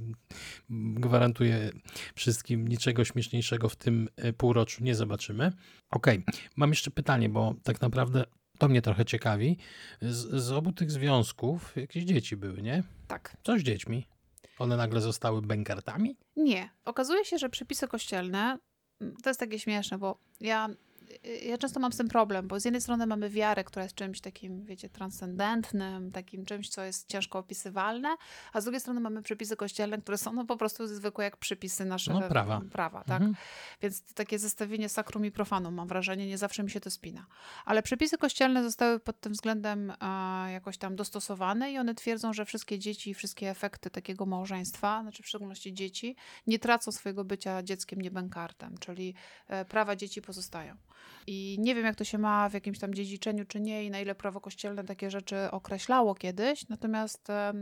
gwarantuję wszystkim, niczego śmieszniejszego w tym e, półroczu nie zobaczymy. Okej, okay. mam jeszcze pytanie, bo tak naprawdę to mnie trochę ciekawi. Z, z obu tych związków jakieś dzieci były, nie? Tak. Co z dziećmi? One nagle zostały bękartami? Nie. Okazuje się, że przepisy kościelne mm, to jest takie śmieszne, bo ja ja często mam z tym problem, bo z jednej strony mamy wiarę, która jest czymś takim, wiecie, transcendentnym, takim czymś, co jest ciężko opisywalne, a z drugiej strony mamy przepisy kościelne, które są no, po prostu zwykłe jak przepisy naszego no, prawa. prawa tak? Mhm. Więc takie zestawienie sakrum i profanum, mam wrażenie, nie zawsze mi się to spina. Ale przepisy kościelne zostały pod tym względem jakoś tam dostosowane i one twierdzą, że wszystkie dzieci i wszystkie efekty takiego małżeństwa, znaczy w szczególności dzieci, nie tracą swojego bycia dzieckiem niebękartem, czyli e, prawa dzieci pozostają. I nie wiem, jak to się ma w jakimś tam dziedziczeniu, czy nie, i na ile prawo kościelne takie rzeczy określało kiedyś. Natomiast e,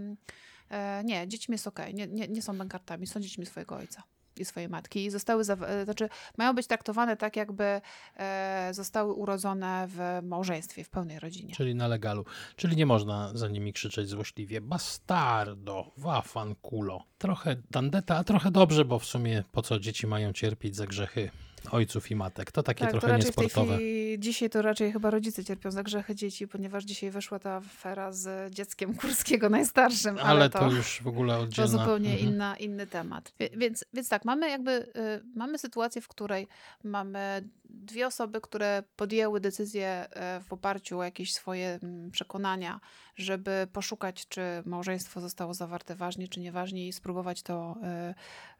nie, dziećmi jest okej, okay. nie, nie, nie są bankartami, są dziećmi swojego ojca i swojej matki i zostały, e, znaczy mają być traktowane tak, jakby e, zostały urodzone w małżeństwie, w pełnej rodzinie. Czyli na legalu. Czyli nie można za nimi krzyczeć złośliwie bastardo, wafankulo. Trochę tandeta, a trochę dobrze, bo w sumie po co dzieci mają cierpieć za grzechy ojców i matek. To takie tak, trochę to niesportowe. Chwili, dzisiaj to raczej chyba rodzice cierpią za grzechy dzieci, ponieważ dzisiaj wyszła ta afera z dzieckiem Kurskiego najstarszym. Ale, ale to, to, już w ogóle oddzielna. To zupełnie mhm. inna, inny temat. Więc, więc tak, mamy jakby y, mamy sytuację, w której mamy dwie osoby, które podjęły decyzję y, w oparciu o jakieś swoje mm, przekonania, żeby poszukać, czy małżeństwo zostało zawarte ważnie, czy nieważnie i spróbować to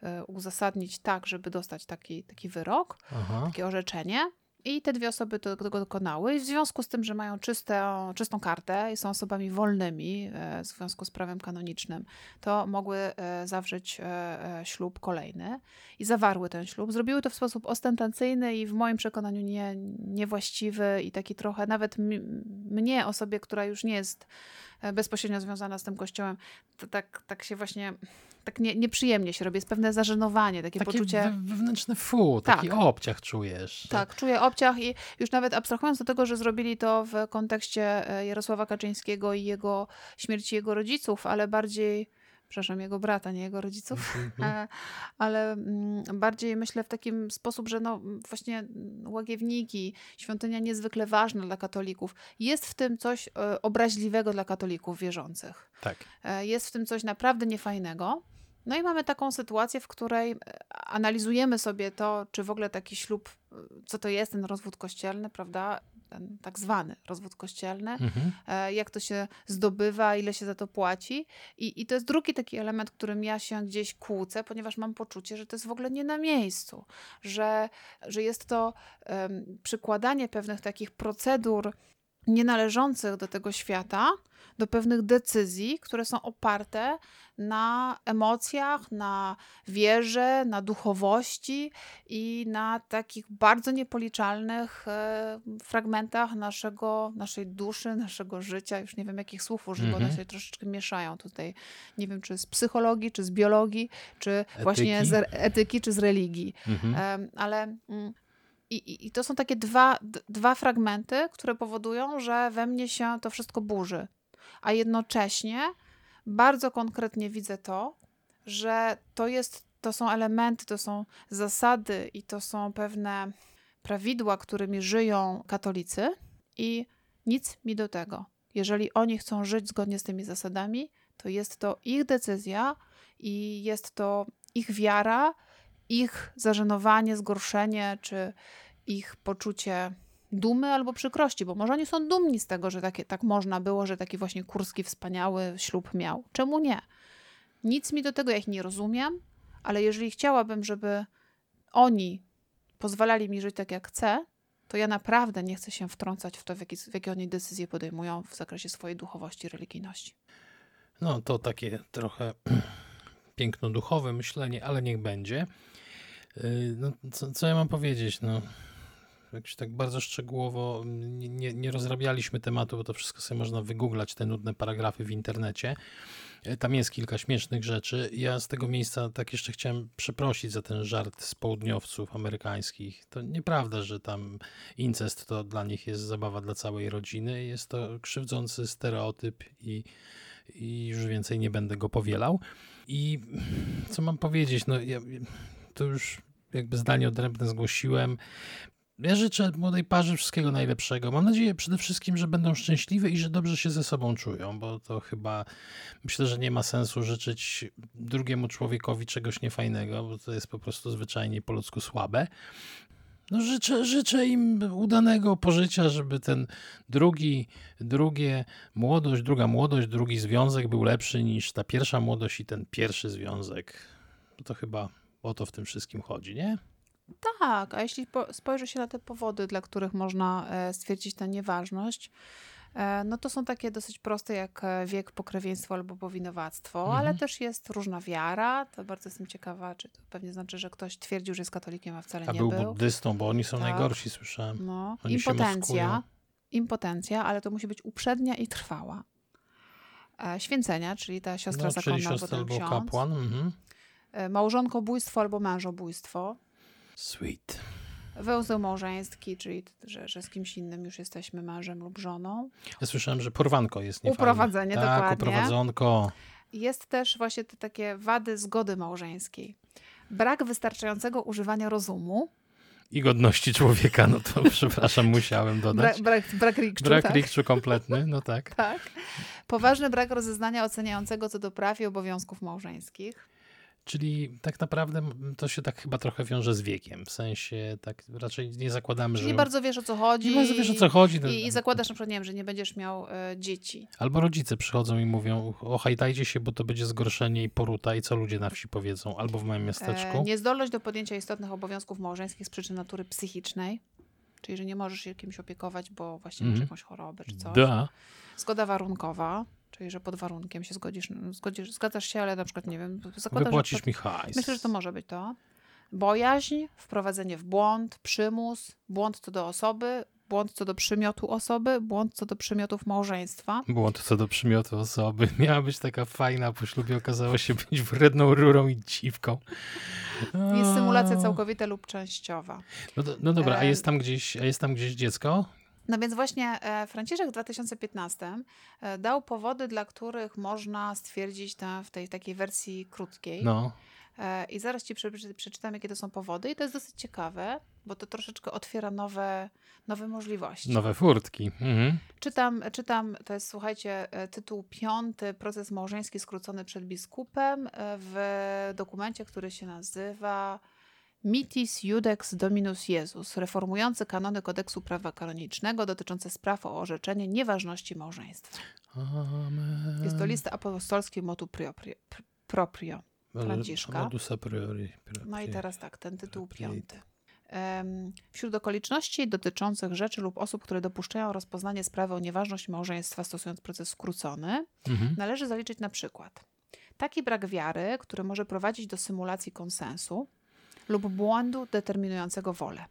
y, uzasadnić tak, żeby dostać taki, taki wyrok, Aha. takie orzeczenie. I te dwie osoby tego dokonały. I w związku z tym, że mają czyste, czystą kartę i są osobami wolnymi w związku z prawem kanonicznym, to mogły zawrzeć ślub kolejny i zawarły ten ślub. Zrobiły to w sposób ostentacyjny i w moim przekonaniu nie, niewłaściwy i taki trochę nawet mnie, osobie, która już nie jest e, bezpośrednio związana z tym kościołem, to tak, tak się właśnie, tak nie, nieprzyjemnie się robi. Jest pewne zażenowanie, takie, takie poczucie... wewnętrzne fu, taki tak. obciach czujesz. Tak, czuję obciach i już nawet abstrahując do tego, że zrobili to w kontekście e, Jarosława Kaczyńskiego i jego śmierci jego rodziców, ale bardziej przepraszam, jego brata, nie jego rodziców, mm-hmm. ale mm, bardziej myślę w takim sposób, że no właśnie łagiewniki, świątynia niezwykle ważna dla katolików. Jest w tym coś e, obraźliwego dla katolików wierzących. Tak. E, jest w tym coś naprawdę niefajnego. No i mamy taką sytuację, w której analizujemy sobie to, czy w ogóle taki ślub, co to jest ten rozwód kościelny, prawda? Ten tak zwany rozwód kościelny, mhm. E, jak to się zdobywa, ile się za to płaci. I, I to jest drugi taki element, którym ja się gdzieś kłócę, ponieważ mam poczucie, że to jest w ogóle nie na miejscu, że, że jest to um, przykładanie pewnych takich procedur nienależących do tego świata, do pewnych decyzji, które są oparte na emocjach, na wierze, na duchowości i na takich bardzo niepoliczalnych e, fragmentach naszego, naszej duszy, naszego życia. Już nie wiem, jakich słów użyć, mm -hmm. bo one mhm. się troszeczkę mieszają tutaj. Nie wiem, czy z psychologii, czy z biologii, czy etyki. właśnie z etyki, czy z religii. Mm -hmm. ale i, I, to są takie dwa, dwa fragmenty, które powodują, że we mnie się to wszystko burzy. A jednocześnie bardzo konkretnie widzę to, że to jest, to są elementy, to są zasady i to są pewne prawidła, którymi żyją katolicy i nic mi do tego. Jeżeli oni chcą żyć zgodnie z tymi zasadami, to jest to ich decyzja i jest to ich wiara, ich zażenowanie, zgorszenie, czy ich poczucie dumy albo przykrości, bo może oni są dumni z tego, że takie, tak można było, że taki właśnie kurski wspaniały ślub miał. Czemu nie? Nic mi do tego, ja ich nie rozumiem, ale jeżeli chciałabym, żeby oni pozwalali mi żyć tak, jak chcę, to ja naprawdę nie chcę się wtrącać w to, w, jaki, w jakie oni decyzje podejmują w zakresie swojej duchowości religijności. No to takie trochę piękno-duchowe myślenie, ale niech będzie. Yy, no, co, co ja mam powiedzieć? No, jakoś tak bardzo szczegółowo nie, nie, nie rozrabialiśmy tematu, bo to wszystko sobie można wygooglać, te nudne paragrafy w internecie. E, tam jest kilka śmiesznych rzeczy. Ja z tego miejsca tak jeszcze chciałem przeprosić za ten żart z południowców amerykańskich. To nieprawda, że tam incest to dla nich jest zabawa dla całej rodziny. Jest to krzywdzący stereotyp i, i już więcej nie będę go powielał. I co mam powiedzieć? No, ja, to już jakby zdanie odrębne zgłosiłem. Ja życzę młodej parze wszystkiego najlepszego. Mam nadzieję przede wszystkim, że będą szczęśliwe i że dobrze się ze sobą czują, bo to chyba myślę, że nie ma sensu życzyć drugiemu człowiekowi czegoś niefajnego, bo to jest po prostu zwyczajnie po ludzku słabe. No życzę, życzę im udanego pożycia, żeby ten drugi, drugie młodość, druga młodość, drugi związek był lepszy niż ta pierwsza młodość i ten pierwszy związek. To chyba o to w tym wszystkim chodzi, nie? Tak, a jeśli spojrzy się na te powody, dla których można e, stwierdzić tę nieważność, e, no to są takie dosyć proste jak e, wiek, pokrewieństwo albo powinowactwo, mhm. ale też jest różna wiara. To bardzo jestem ciekawa, czy to pewnie znaczy, że ktoś twierdził, że jest katolikiem, a wcale a nie był. A był buddystą, bo oni są tak. najgorsi, słyszałem. No. Oni impotencja, impotencja, ale to musi być uprzednia i trwała. Święcenia, czyli ta siostra no, zakonna czyli siostra albo, albo kapłan. Mhm. Małżonkobójstwo albo mężobójstwo. Sweet. Węzeł małżeński, czyli że, że z kimś innym już jesteśmy mężem lub żoną. Ja słyszałem, że porwanko jest niefajne. Uprowadzenie, tak, dokładnie. uprowadzonko. Jest też właśnie te takie wady zgody małżeńskiej. Brak wystarczającego używania rozumu. I godności człowieka, no to przepraszam, musiałem dodać. Brak, brak, brak rikczu, Brak tak. rikczu kompletny, no tak. tak. Poważny brak rozeznania oceniającego co do praw i obowiązków małżeńskich. Czyli tak naprawdę to się tak chyba trochę wiąże z wiekiem. W sensie tak raczej nie zakładamy, Czyli że. Nie bardzo wiesz o co chodzi. Nie bardzo wiesz o co chodzi. I, i zakładasz na przykład, nie wiem, że nie będziesz miał e, dzieci. Albo rodzice przychodzą i mówią: ochajtajcie się, bo to będzie zgorszenie i poruta, i co ludzie na wsi powiedzą, albo w moim miasteczku. E, niezdolność do podjęcia istotnych obowiązków małżeńskich z przyczyn natury psychicznej. Czyli, że nie możesz się kimś opiekować, bo właśnie masz Mhm. jakąś chorobę czy coś. Da. Zgoda warunkowa, czyli, że pod warunkiem się zgodzisz, zgodzisz zgadzasz się, ale na przykład, nie wiem, zakładasz, Wypłacisz mi hajs. Myślę, że to może być to. Bojaźń, wprowadzenie w błąd, przymus, błąd co do osoby, błąd co do przymiotu osoby, błąd co do przymiotów małżeństwa. Błąd co do przymiotu osoby. Miała być taka fajna, po ślubie okazała się być wredną rurą i dziwką. Jest symulacja całkowita lub częściowa. No, do, no dobra, a Em. jest tam gdzieś, a jest tam gdzieś dziecko? No więc właśnie e, Franciszek w 2015 e, dał powody, dla których można stwierdzić te, w tej takiej wersji krótkiej. No. E, I zaraz ci prze- przeczytam, jakie to są powody. I to jest dosyć ciekawe, bo to troszeczkę otwiera nowe, nowe możliwości. Nowe furtki. Mhm. Czytam, czytam, to jest, słuchajcie, tytuł piąty, proces małżeński skrócony przed biskupem w dokumencie, który się nazywa Mitis Judex Dominus Jezus, reformujący kanony kodeksu prawa kanonicznego dotyczące spraw o orzeczenie nieważności małżeństwa. Amen. Jest to list apostolski motu proprio. pr- proprio. Franciszka. A priori. No i teraz tak, ten tytuł piąty. Wśród okoliczności dotyczących rzeczy lub osób, które dopuszczają rozpoznanie sprawy o nieważność małżeństwa stosując proces skrócony, Mhm. należy zaliczyć na przykład taki brak wiary, który może prowadzić do symulacji konsensu lub błędu determinującego wolę.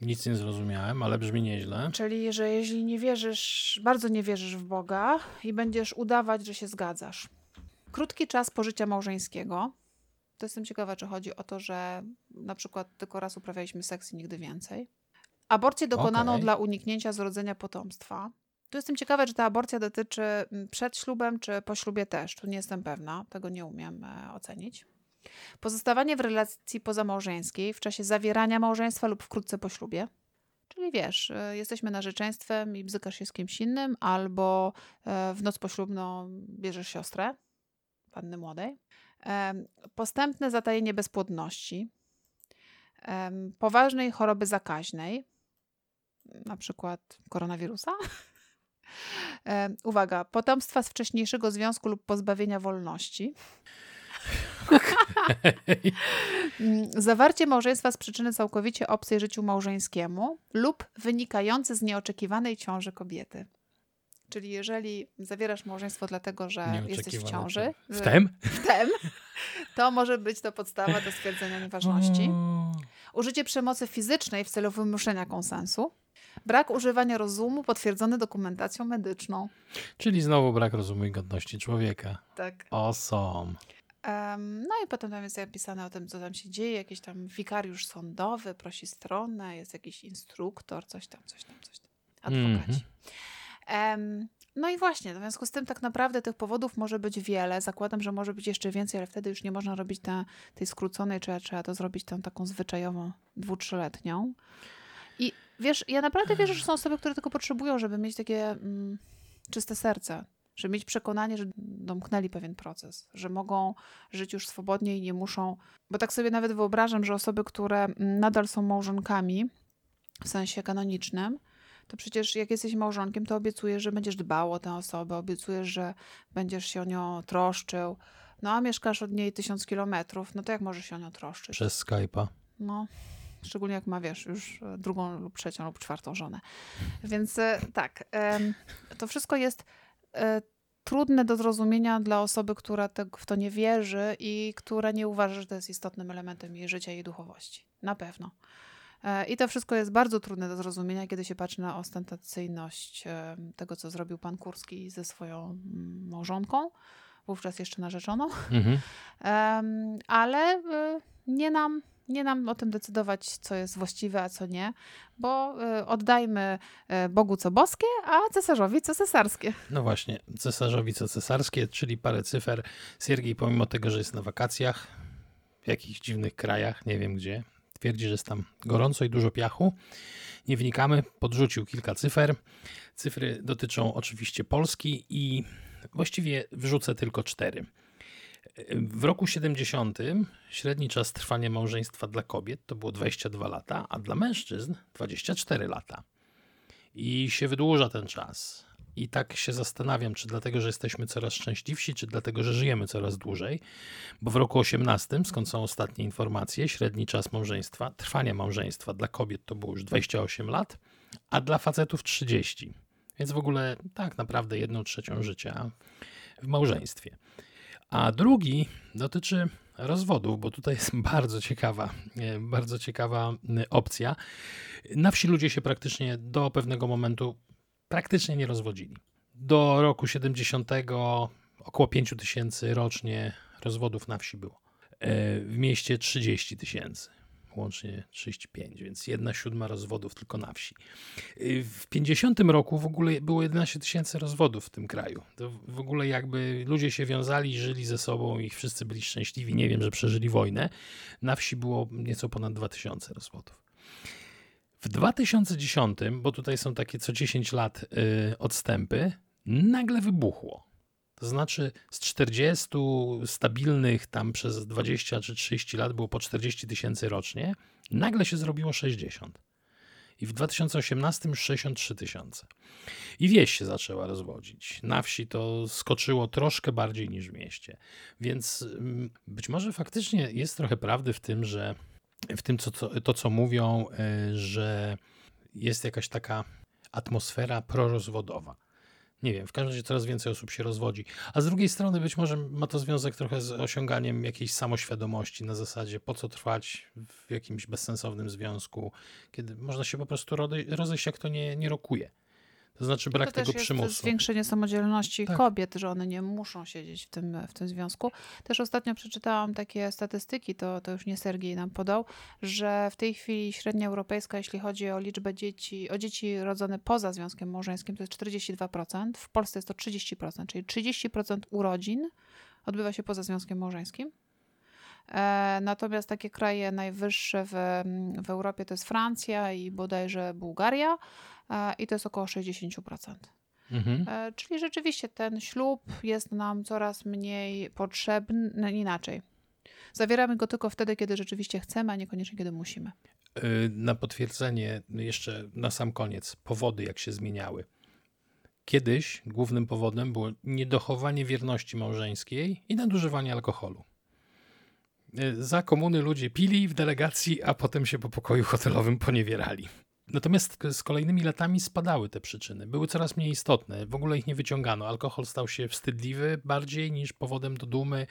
Nic nie zrozumiałem, ale brzmi nieźle. Czyli, że jeśli nie wierzysz, bardzo nie wierzysz w Boga i będziesz udawać, że się zgadzasz. Krótki czas pożycia małżeńskiego. To jestem ciekawa, czy chodzi o to, że na przykład tylko raz uprawialiśmy seks i nigdy więcej. Aborcję dokonaną Okej. dla uniknięcia zrodzenia potomstwa. Tu jestem ciekawa, czy ta aborcja dotyczy mm, przed ślubem, czy po ślubie też. Tu nie jestem pewna, tego nie umiem e, ocenić. Pozostawanie w relacji pozamałżeńskiej w czasie zawierania małżeństwa lub wkrótce po ślubie. Czyli wiesz, y, jesteśmy narzeczeństwem i bzykasz się z kimś innym, albo e, w noc poślubną bierzesz siostrę, panny młodej. Postępne zatajenie bezpłodności, poważnej choroby zakaźnej, na przykład koronawirusa. Uwaga, potomstwa z wcześniejszego związku lub pozbawienia wolności. Zawarcie małżeństwa z przyczyny całkowicie obcej życiu małżeńskiemu lub wynikające z nieoczekiwanej ciąży kobiety. Czyli jeżeli zawierasz małżeństwo dlatego, że jesteś w ciąży, że- Wtem? wtem, to może być to podstawa do stwierdzenia nieważności. Użycie przemocy fizycznej w celu wymuszenia konsensu. Brak używania rozumu potwierdzony dokumentacją medyczną. Czyli znowu brak rozumu i godności człowieka. Tak. Awesome. No i potem tam jest napisane o tym, co tam się dzieje. Jakiś tam wikariusz sądowy prosi stronę, jest jakiś instruktor, coś tam, coś tam, coś tam. Adwokaci. Em, no i właśnie, w związku z tym tak naprawdę tych powodów może być wiele. Zakładam, że może być jeszcze więcej, ale wtedy już nie można robić te, tej skróconej, trzeba, trzeba to zrobić tą taką zwyczajową, dwu, trzyletnią. I wiesz, ja naprawdę wierzę, że są osoby, które tylko potrzebują, żeby mieć takie mm, czyste serce, żeby mieć przekonanie, że domknęli pewien proces, że mogą żyć już swobodnie i nie muszą. Bo tak sobie nawet wyobrażam, że osoby, które mm, nadal są małżonkami w sensie kanonicznym, to przecież jak jesteś małżonkiem, to obiecujesz, że będziesz dbał o tę osobę, obiecujesz, że będziesz się o nią troszczył. No a mieszkasz od niej tysiąc kilometrów, no to jak możesz się o nią troszczyć? Przez Skype'a. No, szczególnie jak ma, wiesz, już e, drugą lub trzecią lub czwartą żonę. Więc e, tak, to wszystko jest e, trudne do zrozumienia dla osoby, która te, w to nie wierzy i która nie uważa, że to jest istotnym elementem jej życia i duchowości. Na pewno. E, I to wszystko jest bardzo trudne do zrozumienia, kiedy się patrzy na ostentacyjność e, tego, co zrobił pan Kurski ze swoją mm, małżonką, wówczas jeszcze narzeczoną. Mhm. Ale y, nie nam, nie nam o tym decydować, co jest właściwe, a co nie, bo y, oddajmy y, Bogu co boskie, a cesarzowi co cesarskie. No właśnie, cesarzowi co cesarskie, czyli parę cyfer. Siergiej, pomimo tego, że jest na wakacjach w jakichś dziwnych krajach, nie wiem gdzie, twierdzi, że jest tam gorąco i dużo piachu. Nie wnikamy, podrzucił kilka cyfer. Cyfry dotyczą oczywiście Polski i właściwie wrzucę tylko cztery. W roku 70 średni czas trwania małżeństwa dla kobiet to było 22 lata, a dla mężczyzn 24 lata. I się wydłuża ten czas. I tak się zastanawiam, czy dlatego, że jesteśmy coraz szczęśliwsi, czy dlatego, że żyjemy coraz dłużej, bo w roku 18, skąd są ostatnie informacje, średni czas małżeństwa, trwania małżeństwa dla kobiet to było już 28 lat, a dla facetów 30. Więc w ogóle tak naprawdę jedną trzecią życia w małżeństwie. A drugi dotyczy rozwodów, bo tutaj jest bardzo ciekawa, bardzo ciekawa opcja. Na wsi ludzie się praktycznie do pewnego momentu praktycznie nie rozwodzili. Do roku 70 około 5 tysięcy rocznie rozwodów na wsi było. E, w mieście 30 tysięcy łącznie 35, więc jedna siódma rozwodów tylko na wsi. Y, w 50 roku w ogóle było 11 tysięcy rozwodów w tym kraju. To w ogóle jakby ludzie się wiązali, żyli ze sobą i wszyscy byli szczęśliwi. Nie wiem, że przeżyli wojnę. Na wsi było nieco ponad 2000 rozwodów. W 2010, bo tutaj są takie co 10 lat yy, odstępy, nagle wybuchło. To znaczy z 40 stabilnych tam przez 20 czy 30 lat było po 40 tysięcy rocznie, nagle się zrobiło 60. I w 2018 już 63 tysiące. I wieś się zaczęła rozwodzić. Na wsi to skoczyło troszkę bardziej niż w mieście. Więc mm, być może faktycznie jest trochę prawdy w tym, że w tym, co, co, to co mówią, e, że jest jakaś taka atmosfera prorozwodowa. Nie wiem, w każdym razie coraz więcej osób się rozwodzi. A z drugiej strony być może ma to związek trochę z osiąganiem jakiejś samoświadomości na zasadzie po co trwać w jakimś bezsensownym związku, kiedy można się po prostu rozejść, jak to nie, nie rokuje. To znaczy brak to tego przymusu. Jest zwiększenie samodzielności tak. kobiet, że one nie muszą siedzieć w tym, w tym związku. Też ostatnio przeczytałam takie statystyki, to, to już nie Sergiej nam podał, że w tej chwili średnia europejska, jeśli chodzi o liczbę dzieci, o dzieci rodzone poza związkiem małżeńskim, to jest 42%. W Polsce jest to 30%, czyli 30% urodzin odbywa się poza związkiem małżeńskim. E, natomiast takie kraje najwyższe w, w Europie to jest Francja i bodajże Bułgaria i to jest około 60%. Mhm. E, czyli rzeczywiście ten ślub jest nam coraz mniej potrzebny, no, inaczej. Zawieramy go tylko wtedy, kiedy rzeczywiście chcemy, a niekoniecznie kiedy musimy. Na potwierdzenie, jeszcze na sam koniec, powody jak się zmieniały. Kiedyś głównym powodem było niedochowanie wierności małżeńskiej i nadużywanie alkoholu. Za komuny ludzie pili w delegacji, a potem się po pokoju hotelowym poniewierali. Natomiast z kolejnymi latami spadały te przyczyny, były coraz mniej istotne, w ogóle ich nie wyciągano. Alkohol stał się wstydliwy bardziej niż powodem do dumy,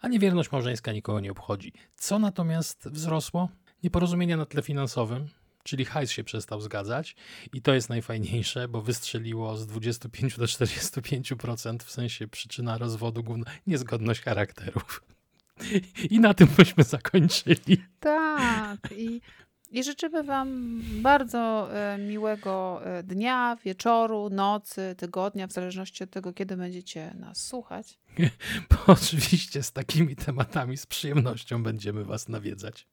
a niewierność małżeńska nikogo nie obchodzi. Co natomiast wzrosło? Nieporozumienia na tle finansowym, czyli hajs się przestał zgadzać i to jest najfajniejsze, bo wystrzeliło z 25 do 45% w sensie przyczyna rozwodu, główna niezgodność charakterów. I na tym byśmy zakończyli. Tak. I, i życzymy Wam bardzo e, miłego e, dnia, wieczoru, nocy, tygodnia, w zależności od tego, kiedy będziecie nas słuchać. Bo oczywiście z takimi tematami z przyjemnością będziemy Was nawiedzać.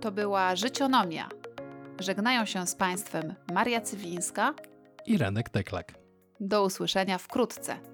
To była Życionomia. Żegnają się z Państwem Maria Cywińska i Renek Teklak. Do usłyszenia wkrótce.